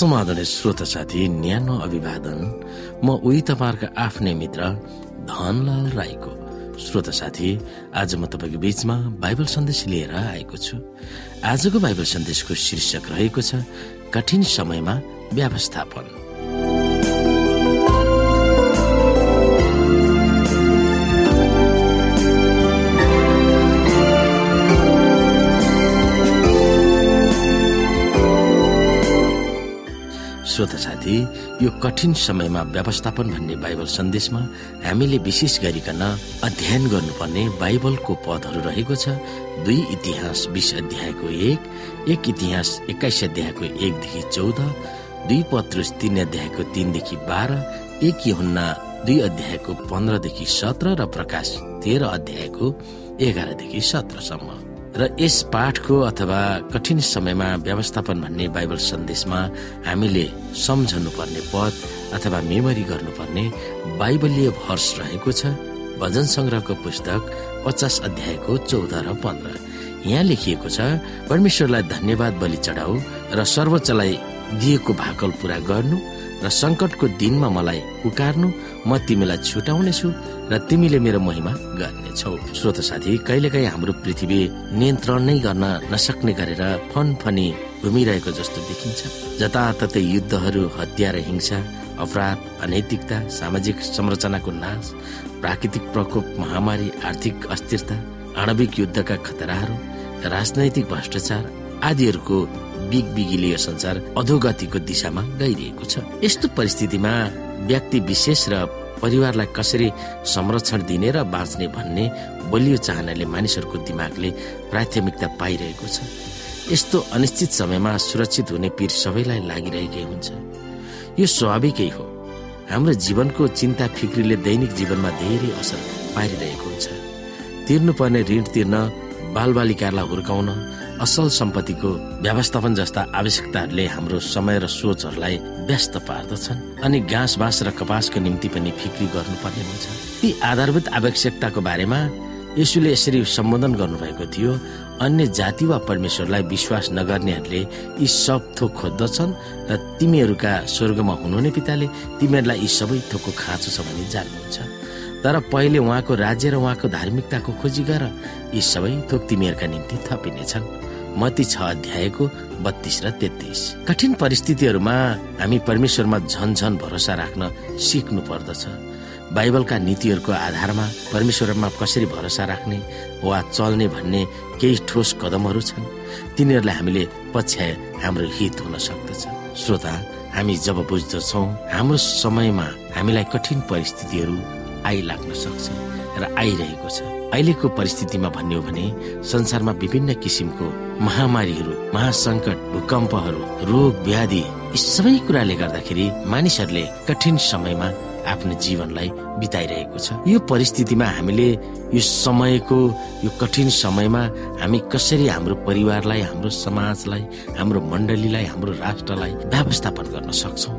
समाधान श्रोता साथी न्यानो अभिवादन। म उही तपाईँहरूको आफ्नै मित्र धनलाल राईको। श्रोता साथी आज म तपाईँको बीचमा बाइबल सन्देश लिएर आएको छु। आजको बाइबल सन्देशको शीर्षक रहेको छ कठिन समयमा व्यवस्थापन। श्रोता साथी यो कठिन समयमा व्यवस्थापन भन्ने बाइबल सन्देशमा हामीले विशेष गरिकन अध्ययन गर्नुपर्ने बाइबलको पदहरू रहेको छ। दुई इतिहास बिस अध्यायको एक एक इतिहास एक्काइस अध्यायको एकदेखि चौध दुई पत्रुस तीन अध्यायको तीनदेखि बाह्र एक हुन्ना दुई अध्यायको पन्ध्रदेखि सत्र र प्रकाश तेह्र अध्यायको एघारदेखि सत्रसम्म र यस पाठको अथवा कठिन समयमा व्यवस्थापन भन्ने बाइबल सन्देशमा हामीले सम्झनु पर्ने पद अथवा मेमोरी गर्नुपर्ने बाइबलीय भर्स रहेको छ भजन संग्रहको पुस्तक पचास अध्यायको चौध र पन्ध्र। यहाँ लेखिएको छ परमेश्वरलाई धन्यवाद बलि चढाऊ र सर्वोच्चलाई दिएको भाकल पूरा गर्नु र संकटको दिनमा मलाई पुकार्नु म तिमीलाई छुटाउनेछु र तिमीले मेरो महिमा गर्नेछौ। श्रोत साथी कहिलेकाहीँ हाम्रो पृथ्वी नियन्त्रण नै गर्न नसक्ने गरेर फन फनी घुमिरहेको जस्तो देखिन्छ। जताततै युद्धहरू हत्या र हिंसा अपराध अनैतिकता सामाजिक संरचनाको नाश प्राकृतिक प्रकोप महामारी आर्थिक अस्थिरता आणविक युद्धका खतराहरू राजनैतिक भ्रष्टाचार आदिहरूको बिग बिगिले संसार अधोगतिको दिशामा गइरहेको छ। यस्तो परिस्थितिमा व्यक्ति विशेष र परिवारलाई कसरी संरक्षण दिने र बाँच्ने भन्ने बलियो चाहनाले मानिसहरूको दिमागले प्राथमिकता पाइरहेको छ। यस्तो अनिश्चित समयमा सुरक्षित हुने पीर सबैलाई लागिरहेकै हुन्छ। यो स्वाभाविकै हो। हाम्रो जीवनको चिन्ता फिक्रीले दैनिक जीवनमा धेरै असर पारिरहेको हुन्छ। तिर्नुपर्ने ऋण तिर्न बालबालिकाहरूलाई हुर्काउन असल सम्पत्तिको व्यवस्थापन जस्ता आवश्यकताहरूले हाम्रो समय र सोचहरूलाई व्यस्त पार्दछन् अनि घाँस बाँस र कपासको निम्ति पनि फिक्री गर्नुपर्ने हुन्छ। ती आधारभूत आवश्यकताको बारेमा यसुले यसरी सम्बोधन गर्नुभएको थियो अन्य जाति वा परमेश्वरलाई विश्वास नगर्नेहरूले यी सब थोक खोज्दछन् र तिमीहरूका स्वर्गमा हुनुहुने पिताले तिमीहरूलाई यी सबै थोकको खाँचो छ भनी जान्नुहुन्छ। तर पहिले उहाँको राज्य र उहाँको धार्मिकताको खोजी गर यी सबै थोक तिमीहरूका निम्ति थपिनेछन्। मती छ अध्यायको बत्तीस र तेत्तिस। कठिन परिस्थितिहरूमा हामी परमेश्वरमा झन झन भरोसा राख्न सिक्नु पर्दछ। बाइबलका नीतिहरूको आधारमा परमेश्वरमा कसरी भरोसा राख्ने वा चल्ने भन्ने केही ठोस कदमहरू छन् तिनीहरूलाई हामीले पछ्याए हाम्रो हित हुन सक्दछ। श्रोता हामी जब बुझ्दछौ हाम्रो समयमा हामीलाई कठिन परिस्थितिहरू आइलाग्न सक्छ र आइरहेको छ। अहिलेको परिस्थितिमा भन्ने हो भने संसारमा विभिन्न किसिमको महामारीहरू महासङ्कट भूकम्पहरू रोग व्याधि यी सबै कुराले गर्दाखेरि मानिसहरूले कठिन समयमा आफ्नो जीवनलाई बिताइरहेको छ। यो परिस्थितिमा हामीले यो समयको यो कठिन समयमा हामी कसरी हाम्रो परिवारलाई हाम्रो समाजलाई हाम्रो मण्डलीलाई हाम्रो राष्ट्रलाई व्यवस्थापन गर्न सक्छौ?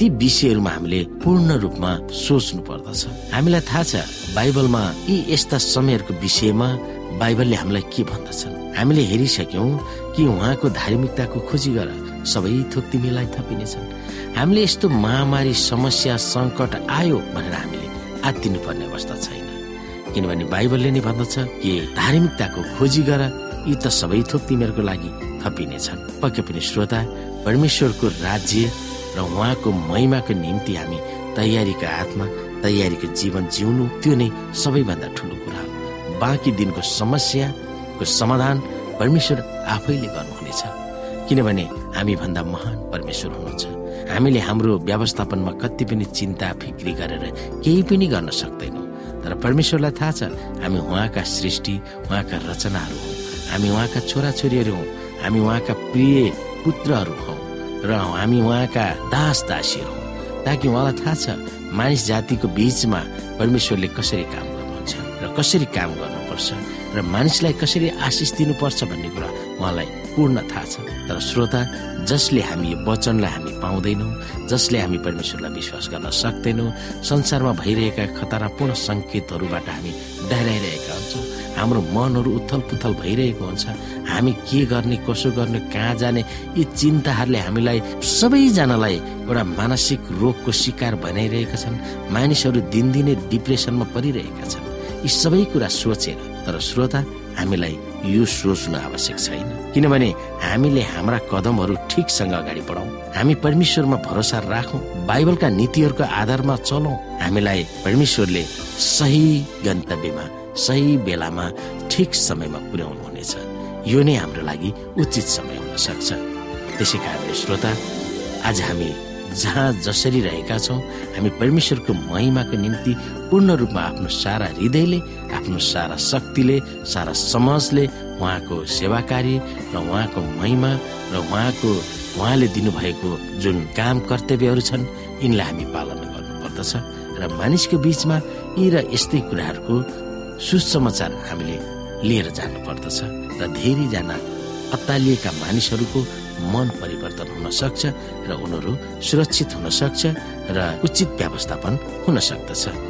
ती विषयहरूमा हामीले पूर्ण रूपमा सोच्नु पर्दछ। हामीलाई थाहा छ बाइबलमा यी यस्ता समयहरूको विषयमा बाइबलले हामीलाई के भन्दछन्? हामीले हेरिसक्यौँ कि उहाँको धार्मिकताको खोजी गर सबै थोक तिमीलाई थपिनेछन्। हामीले यस्तो महामारी समस्या सङ्कट आयो भनेर हामीले आत्तिनु पर्ने अवस्था छैन। किनभने बाइबलले नै भन्दछ कि धार्मिकताको खोजी गर यी त सबै थोक तिमीहरूको लागि थपिनेछन्। पक्कै पनि श्रोता परमेश्वरको राज्य र उहाँको महिमाको निम्ति हामी तयारीका हातमा तयारीको जीवन जिउनु त्यो नै सबैभन्दा ठुलो कुरा हो। बाँकी दिनको समस्याको समाधान परमेश्वर आफैले गर्नुहुनेछ। किनभने हामी भन्दा महान परमेश्वर हुनुहुन्छ। हामीले हाम्रो व्यवस्थापनमा कति पनि चिन्ता फिक्री गरेर केही पनि गर्न सक्दैनौँ। तर परमेश्वरलाई थाहा छ हामी उहाँका सृष्टि उहाँका रचनाहरू हौ हामी उहाँका छोराछोरीहरू हौ हामी उहाँका प्रिय पुत्रहरू हौ र हामी उहाँका दास दासीहरू हौ ताकि उहाँलाई थाहा छ मानिस जातिको बीचमा परमेश्वरले कसरी काम गर्नुहुन्छ र कसरी काम गर्नुपर्छ र मानिसलाई कसरी आशिष दिनुपर्छ भन्ने कुरा उहाँलाई पूर्ण थाहा छ। तर श्रोता जसले हामी यो वचनलाई हामी पाउँदैनौँ जसले हामी परमेश्वरलाई विश्वास गर्न सक्दैनौँ संसारमा भइरहेका खतरापूर्ण सङ्केतहरूबाट हामी डराइरहेका हुन्छौँ हाम्रो मनहरू उथल पुथल भइरहेको हुन्छ हामी के गर्ने कसो गर्ने कहाँ जाने यी चिन्ताहरूले हामीलाई सबैजनालाई एउटा मानसिक रोगको शिकार बनाइरहेका छन् मानिसहरू दिनदिनै डिप्रेसनमा परिरहेका छन्। यी सबै कुरा सोचेर तर श्रोता हामीलाई यो सोच्नु आवश्यक छैन। किनभने हामीले हाम्रा कदमहरू ठिकसँग अगाडि बढाउँ हामी परमेश्वरमा भरोसा राखौँ बाइबलका नीतिहरूको आधारमा चलौँ। हामीलाई परमेश्वरले सही गन्तव्यमा सही बेलामा ठिक समयमा पुर्याउनु हुनेछ। यो नै हाम्रो लागि उचित समय हुन सक्छ। त्यसै कारणले श्रोता आज हामी जहाँ जसरी रहेका छौँ हामी परमेश्वरको महिमाको निम्ति पूर्ण रूपमा आफ्नो सारा हृदयले आफ्नो सारा शक्तिले सारा समाजले उहाँको सेवा कार्य र उहाँको महिमा र उहाँको उहाँले दिनुभएको जुन काम कर्तव्यहरू छन् यिनलाई हामी पालना गर्नुपर्दछ। र मानिसको बिचमा यी र यस्तै कुराहरूको सुसमाचार हामीले लिएर जानु पर्दछ र धेरैजना अत्तालिएका मानिसहरूको मन परिवर्तन हुन सक्छ र उनीहरू सुरक्षित हुन सक्छ र उचित व्यवस्थापन हुन सक्दछ